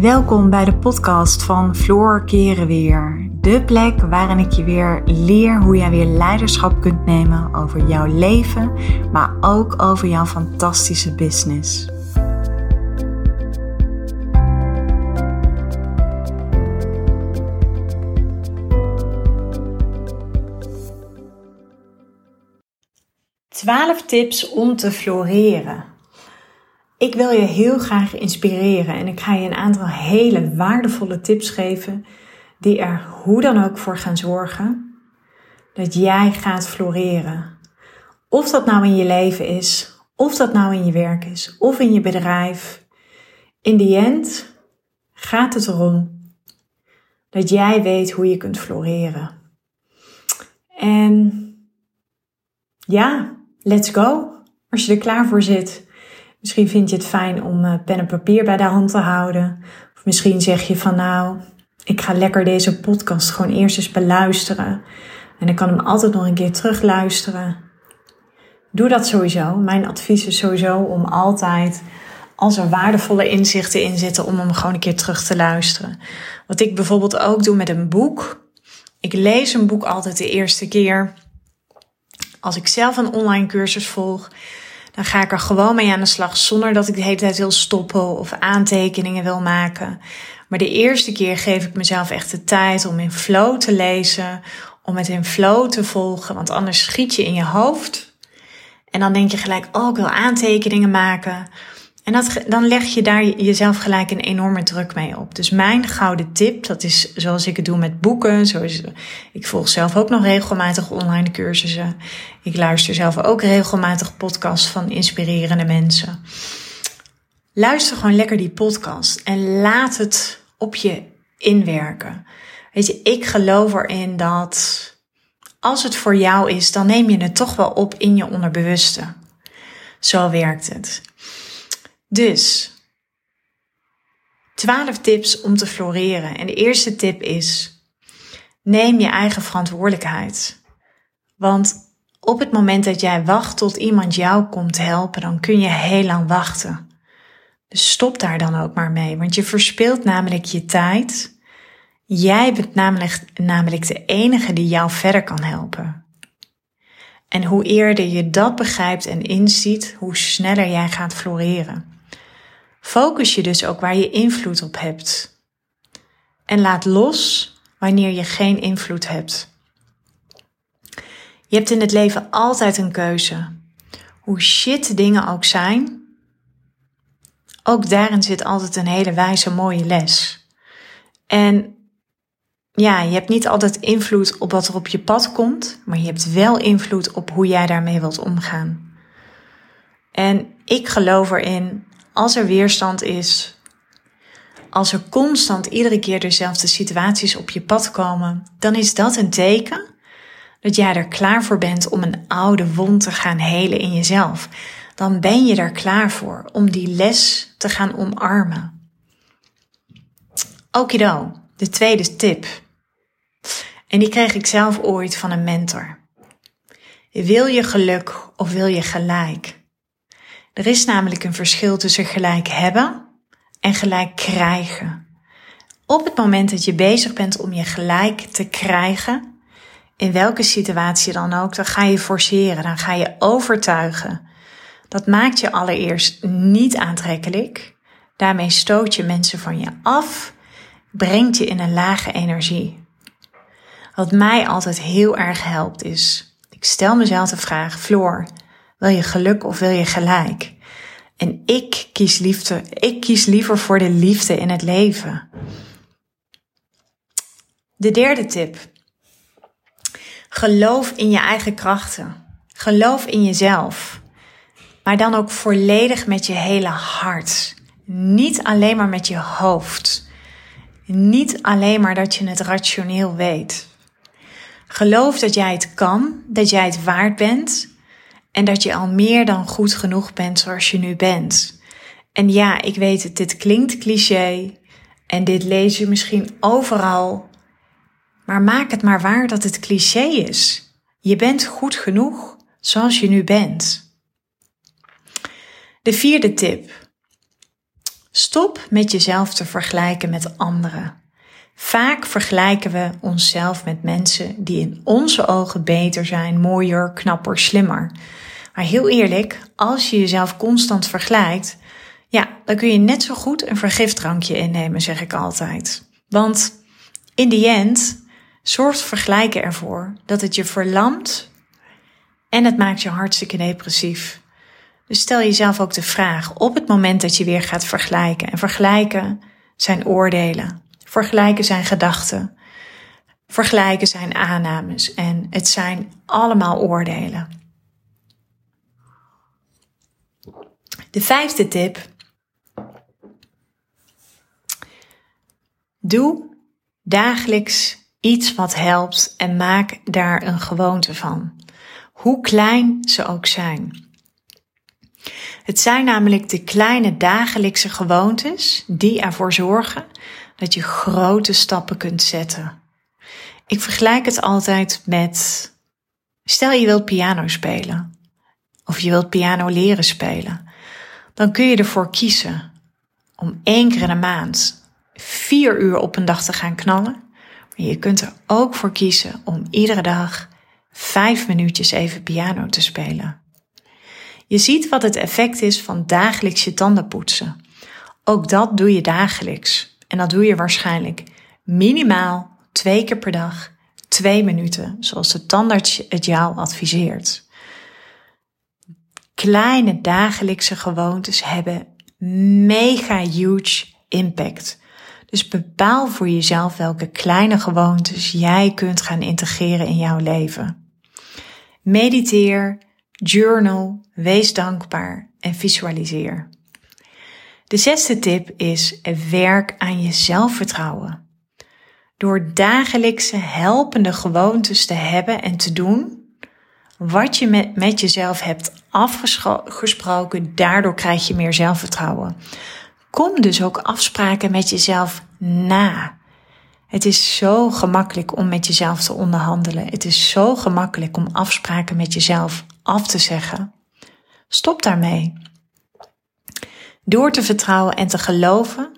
Welkom bij de podcast van Floor Keren Weer. De plek waarin ik je weer leer hoe jij weer leiderschap kunt nemen over jouw leven, maar ook over jouw fantastische business. Twaalf tips om te floreren. Ik wil je heel graag inspireren en ik ga je een aantal hele waardevolle tips geven die er hoe dan ook voor gaan zorgen dat jij gaat floreren. Of dat nou in je leven is, of dat nou in je werk is, of in je bedrijf. In die end gaat het erom dat jij weet hoe je kunt floreren. En ja, let's go. Als je er klaar voor zit. Misschien vind je het fijn om uh, pen en papier bij de hand te houden. Of misschien zeg je van nou, ik ga lekker deze podcast gewoon eerst eens beluisteren. En ik kan hem altijd nog een keer terugluisteren. Doe dat sowieso. Mijn advies is sowieso om altijd, als er waardevolle inzichten in zitten, om hem gewoon een keer terug te luisteren. Wat ik bijvoorbeeld ook doe met een boek. Ik lees een boek altijd de eerste keer. Als ik zelf een online cursus volg, dan ga ik er gewoon mee aan de slag zonder dat ik de hele tijd wil stoppen of aantekeningen wil maken. Maar de eerste keer geef ik mezelf echt de tijd om in flow te lezen, om het in flow te volgen, want anders schiet je in je hoofd. En dan denk je gelijk, oh, ik wil aantekeningen maken. En dan leg je daar jezelf gelijk een enorme druk mee op. Dus mijn gouden tip, dat is zoals ik het doe met boeken. Zoals, ik volg zelf ook nog regelmatig online cursussen. Ik luister zelf ook regelmatig podcasts van inspirerende mensen. Luister gewoon lekker die podcast en laat het op je inwerken. Weet je, ik geloof erin dat als het voor jou is, dan neem je het toch wel op in je onderbewuste. Zo werkt het. Dus, 12 tips om te floreren. En de eerste tip is, neem je eigen verantwoordelijkheid. Want op het moment dat jij wacht tot iemand jou komt helpen, dan kun je heel lang wachten. Dus stop daar dan ook maar mee, want je verspilt namelijk je tijd. Jij bent namelijk, namelijk de enige die jou verder kan helpen. En hoe eerder je dat begrijpt en inziet, hoe sneller jij gaat floreren. Focus je dus ook waar je invloed op hebt. En laat los wanneer je geen invloed hebt. Je hebt in het leven altijd een keuze. Hoe shit dingen ook zijn, ook daarin zit altijd een hele wijze mooie les. En ja, je hebt niet altijd invloed op wat er op je pad komt, maar je hebt wel invloed op hoe jij daarmee wilt omgaan. En ik geloof erin als er weerstand is, als er constant iedere keer dezelfde situaties op je pad komen, dan is dat een teken dat jij er klaar voor bent om een oude wond te gaan helen in jezelf. Dan ben je er klaar voor om die les te gaan omarmen. Okido, de tweede tip. En die kreeg ik zelf ooit van een mentor. Wil je geluk of wil je gelijk? Er is namelijk een verschil tussen gelijk hebben en gelijk krijgen. Op het moment dat je bezig bent om je gelijk te krijgen, in welke situatie dan ook, dan ga je forceren, dan ga je overtuigen. Dat maakt je allereerst niet aantrekkelijk. Daarmee stoot je mensen van je af, brengt je in een lage energie. Wat mij altijd heel erg helpt is, ik stel mezelf de vraag, Floor, wil je geluk of wil je gelijk? En ik kies liefde. Ik kies liever voor de liefde in het leven. De derde tip. Geloof in je eigen krachten. Geloof in jezelf. Maar dan ook volledig met je hele hart. Niet alleen maar met je hoofd. Niet alleen maar dat je het rationeel weet. Geloof dat jij het kan, dat jij het waard bent en dat je al meer dan goed genoeg bent zoals je nu bent. En ja, ik weet het, dit klinkt cliché en dit lees je misschien overal. Maar maak het maar waar dat het cliché is. Je bent goed genoeg zoals je nu bent. De vierde tip. Stop met jezelf te vergelijken met anderen. Vaak vergelijken we onszelf met mensen die in onze ogen beter zijn, mooier, knapper, slimmer. Maar heel eerlijk, als je jezelf constant vergelijkt, ja, dan kun je net zo goed een vergifdrankje innemen, zeg ik altijd. Want in the end zorgt vergelijken ervoor dat het je verlamt en het maakt je hartstikke depressief. Dus stel jezelf ook de vraag op het moment dat je weer gaat vergelijken. En vergelijken zijn oordelen. Vergelijken zijn gedachten. Vergelijken zijn aannames. En het zijn allemaal oordelen. De vijfde tip. Doe dagelijks iets wat helpt en maak daar een gewoonte van. Hoe klein ze ook zijn. Het zijn namelijk de kleine dagelijkse gewoontes die ervoor zorgen dat je grote stappen kunt zetten. Ik vergelijk het altijd met, stel je wilt piano spelen of je wilt piano leren spelen, dan kun je ervoor kiezen om één keer in de maand vier uur op een dag te gaan knallen. Maar je kunt er ook voor kiezen om iedere dag vijf minuutjes even piano te spelen. Je ziet wat het effect is van dagelijks je tanden poetsen. Ook dat doe je dagelijks. En dat doe je waarschijnlijk minimaal twee keer per dag, twee minuten, zoals de tandarts het jou adviseert. Kleine dagelijkse gewoontes hebben mega huge impact. Dus bepaal voor jezelf welke kleine gewoontes jij kunt gaan integreren in jouw leven. Mediteer, journal, wees dankbaar en visualiseer. De zesde tip is werk aan je zelfvertrouwen. Door dagelijkse helpende gewoontes te hebben en te doen, wat je met, met jezelf hebt afgesproken, daardoor krijg je meer zelfvertrouwen. Kom dus ook afspraken met jezelf na. Het is zo gemakkelijk om met jezelf te onderhandelen. Het is zo gemakkelijk om afspraken met jezelf af te zeggen. Stop daarmee. Door te vertrouwen en te geloven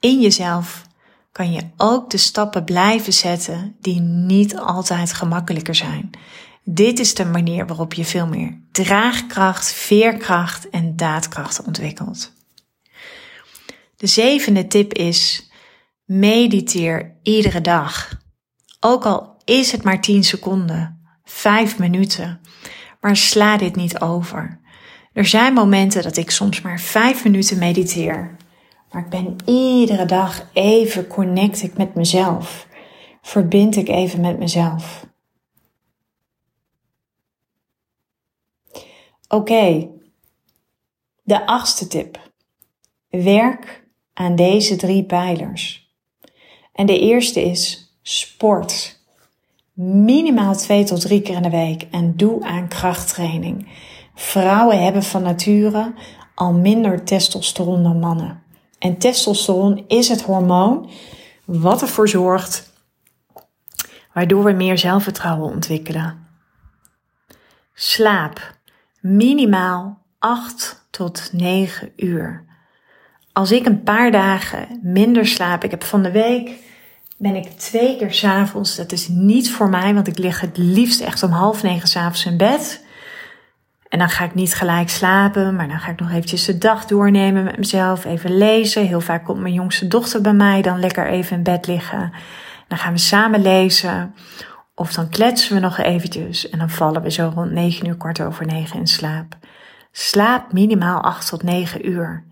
in jezelf kan je ook de stappen blijven zetten die niet altijd gemakkelijker zijn. Dit is de manier waarop je veel meer draagkracht, veerkracht en daadkracht ontwikkelt. De zevende tip is mediteer iedere dag. Ook al is het maar 10 seconden, 5 minuten. Maar sla dit niet over. Er zijn momenten dat ik soms maar 5 minuten mediteer. Maar ik ben iedere dag even connect ik met mezelf. Verbind ik even met mezelf. Oké, de achtste tip. Werk aan deze drie pijlers. En de eerste is sport. Minimaal twee tot drie keer in de week en doe aan krachttraining. Vrouwen hebben van nature al minder testosteron dan mannen. En testosteron is het hormoon wat ervoor zorgt waardoor we meer zelfvertrouwen ontwikkelen. Slaap. Minimaal 8 tot 9 uur. Als ik een paar dagen minder slaap, ik heb van de week, ben ik twee keer s'avonds, dat is niet voor mij, want ik lig het liefst echt om half negen s'avonds in bed. En dan ga ik niet gelijk slapen, maar dan ga ik nog eventjes de dag doornemen met mezelf, even lezen. Heel vaak komt mijn jongste dochter bij mij dan lekker even in bed liggen. Dan gaan we samen lezen. Of dan kletsen we nog eventjes en dan vallen we zo rond 9 uur, kwart over 9 in slaap. Slaap minimaal 8 tot 9 uur.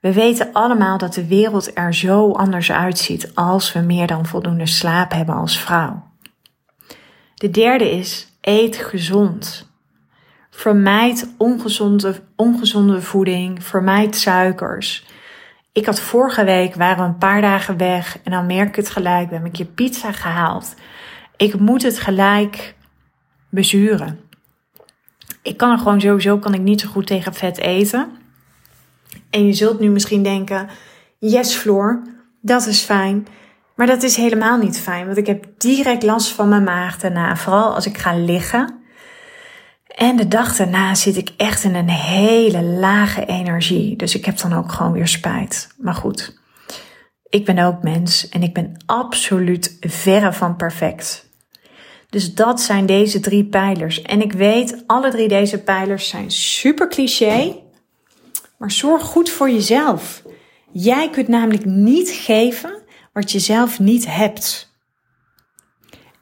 We weten allemaal dat de wereld er zo anders uitziet als we meer dan voldoende slaap hebben als vrouw. De derde is eet gezond. Vermijd ongezonde, ongezonde voeding, vermijd suikers. Ik had vorige week, waren we een paar dagen weg en dan merk ik het gelijk, we hebben een keer pizza gehaald. Ik moet het gelijk bezuren. Ik kan er gewoon sowieso kan ik niet zo goed tegen vet eten. En je zult nu misschien denken: yes, Floor, dat is fijn. Maar dat is helemaal niet fijn, want ik heb direct last van mijn maag daarna. Vooral als ik ga liggen. En de dag daarna zit ik echt in een hele lage energie. Dus ik heb dan ook gewoon weer spijt. Maar goed, ik ben ook mens en ik ben absoluut verre van perfect. Dus dat zijn deze drie pijlers. En ik weet, alle drie deze pijlers zijn super cliché. Maar zorg goed voor jezelf. Jij kunt namelijk niet geven wat je zelf niet hebt.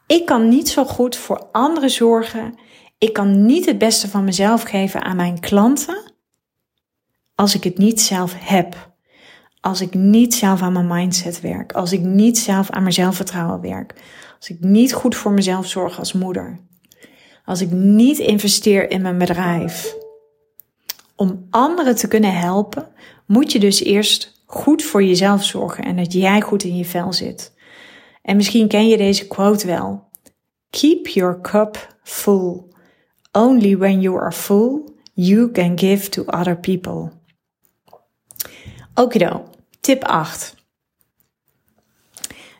Ik kan niet zo goed voor anderen zorgen. Ik kan niet het beste van mezelf geven aan mijn klanten als ik het niet zelf heb. Als ik niet zelf aan mijn mindset werk. Als ik niet zelf aan mijn zelfvertrouwen werk. Als ik niet goed voor mezelf zorg als moeder. Als ik niet investeer in mijn bedrijf. Om anderen te kunnen helpen, moet je dus eerst goed voor jezelf zorgen en dat jij goed in je vel zit. En misschien ken je deze quote wel. Keep your cup full. Only when you are full, you can give to other people. Okido, tip 8.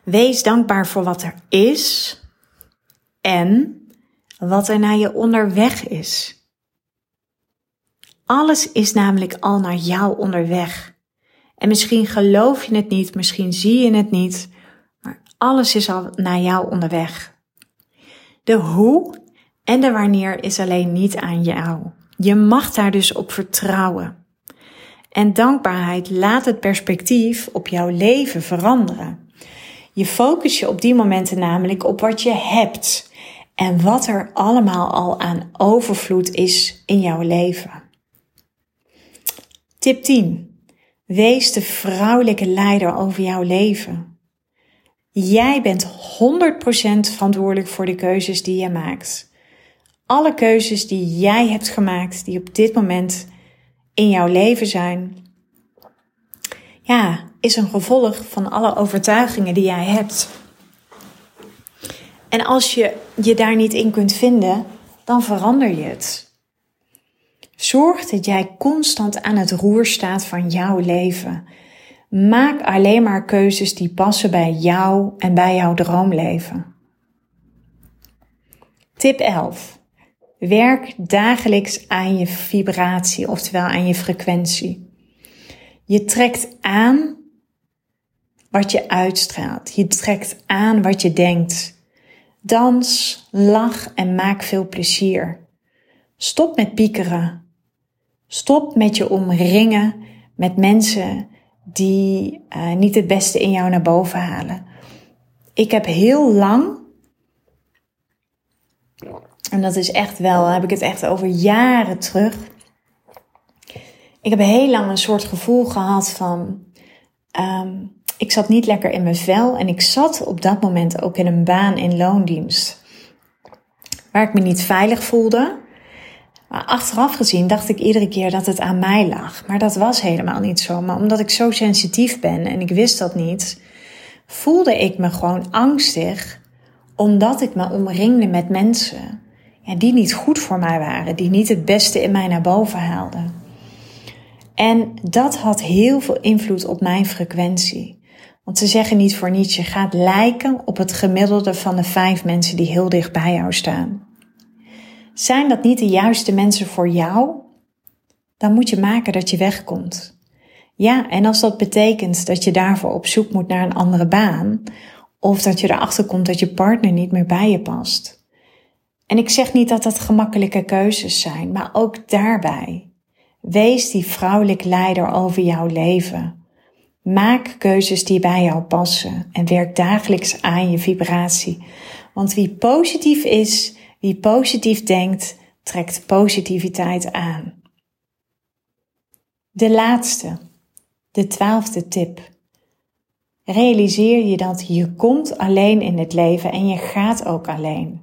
Wees dankbaar voor wat er is en wat er naar je onderweg is. Alles is namelijk al naar jou onderweg. En misschien geloof je het niet, misschien zie je het niet, maar alles is al naar jou onderweg. De hoe en de wanneer is alleen niet aan jou. Je mag daar dus op vertrouwen. En dankbaarheid laat het perspectief op jouw leven veranderen. Je focus je op die momenten namelijk op wat je hebt en wat er allemaal al aan overvloed is in jouw leven. Tip 10. Wees de vrouwelijke leider over jouw leven. Jij bent 100% verantwoordelijk voor de keuzes die je maakt. Alle keuzes die jij hebt gemaakt, die op dit moment in jouw leven zijn, ja, is een gevolg van alle overtuigingen die jij hebt. En als je je daar niet in kunt vinden, dan verander je het. Zorg dat jij constant aan het roer staat van jouw leven. Maak alleen maar keuzes die passen bij jou en bij jouw droomleven. Tip 11. Werk dagelijks aan je vibratie, oftewel aan je frequentie. Je trekt aan wat je uitstraalt. Je trekt aan wat je denkt. Dans, lach en maak veel plezier. Stop met piekeren. Stop met je omringen met mensen die uh, niet het beste in jou naar boven halen. Ik heb heel lang, en dat is echt wel, heb ik het echt over jaren terug. Ik heb heel lang een soort gevoel gehad van, um, ik zat niet lekker in mijn vel en ik zat op dat moment ook in een baan in loondienst. Waar ik me niet veilig voelde. Maar achteraf gezien dacht ik iedere keer dat het aan mij lag. Maar dat was helemaal niet zo. Maar omdat ik zo sensitief ben en ik wist dat niet, voelde ik me gewoon angstig. Omdat ik me omringde met mensen ja, die niet goed voor mij waren. Die niet het beste in mij naar boven haalden. En dat had heel veel invloed op mijn frequentie. Want ze zeggen niet voor niets, je gaat lijken op het gemiddelde van de vijf mensen die heel dicht bij jou staan. Zijn dat niet de juiste mensen voor jou? Dan moet je maken dat je wegkomt. Ja, en als dat betekent dat je daarvoor op zoek moet naar een andere baan, of dat je erachter komt dat je partner niet meer bij je past. En ik zeg niet dat dat gemakkelijke keuzes zijn, maar ook daarbij. Wees die vrouwelijk leider over jouw leven. Maak keuzes die bij jou passen en werk dagelijks aan je vibratie. Want wie positief is, wie positief denkt, trekt positiviteit aan. De laatste, de twaalfde tip. Realiseer je dat je komt alleen in het leven en je gaat ook alleen.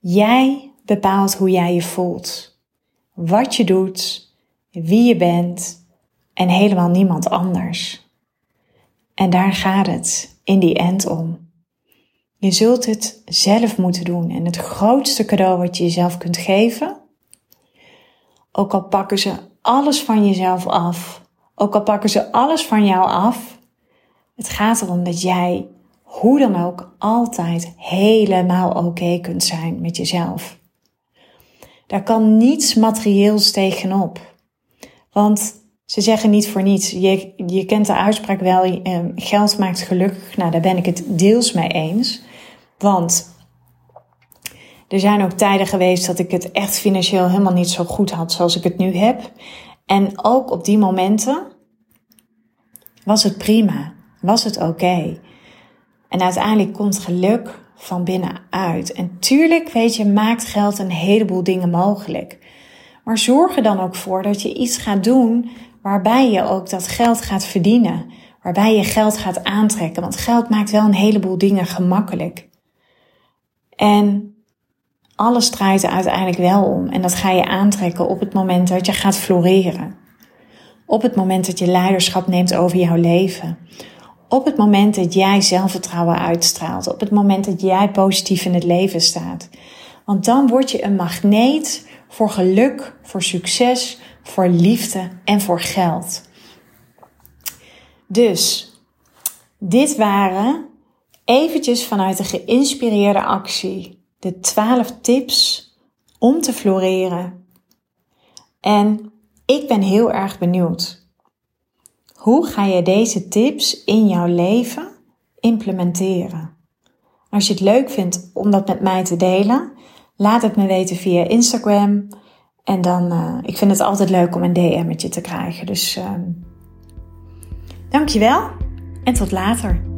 Jij bepaalt hoe jij je voelt, wat je doet, wie je bent en helemaal niemand anders. En daar gaat het in die end om. Je zult het zelf moeten doen. En het grootste cadeau wat je jezelf kunt geven, ook al pakken ze alles van jezelf af, ook al pakken ze alles van jou af, het gaat erom dat jij hoe dan ook altijd helemaal oké kunt zijn met jezelf. Daar kan niets materieels tegenop. Want ze zeggen niet voor niets. Je, je kent de uitspraak wel, eh, geld maakt gelukkig. Nou, daar ben ik het deels mee eens. Want er zijn ook tijden geweest dat ik het echt financieel helemaal niet zo goed had zoals ik het nu heb. En ook op die momenten was het prima, was het oké. En uiteindelijk komt geluk van binnenuit. En tuurlijk, weet je, maakt geld een heleboel dingen mogelijk. Maar zorg er dan ook voor dat je iets gaat doen waarbij je ook dat geld gaat verdienen. Waarbij je geld gaat aantrekken. Want geld maakt wel een heleboel dingen gemakkelijk. En alles draait er uiteindelijk wel om. En dat ga je aantrekken op het moment dat je gaat floreren. Op het moment dat je leiderschap neemt over jouw leven. Op het moment dat jij zelfvertrouwen uitstraalt. Op het moment dat jij positief in het leven staat. Want dan word je een magneet voor geluk, voor succes, voor liefde en voor geld. Dus, dit waren eventjes vanuit de geïnspireerde actie de 12 tips om te floreren. En ik ben heel erg benieuwd. Hoe ga je deze tips in jouw leven implementeren? Als je het leuk vindt om dat met mij te delen, laat het me weten via Instagram. En dan, uh, ik vind het altijd leuk om een DM'tje te krijgen. Dus uh, dankjewel en tot later.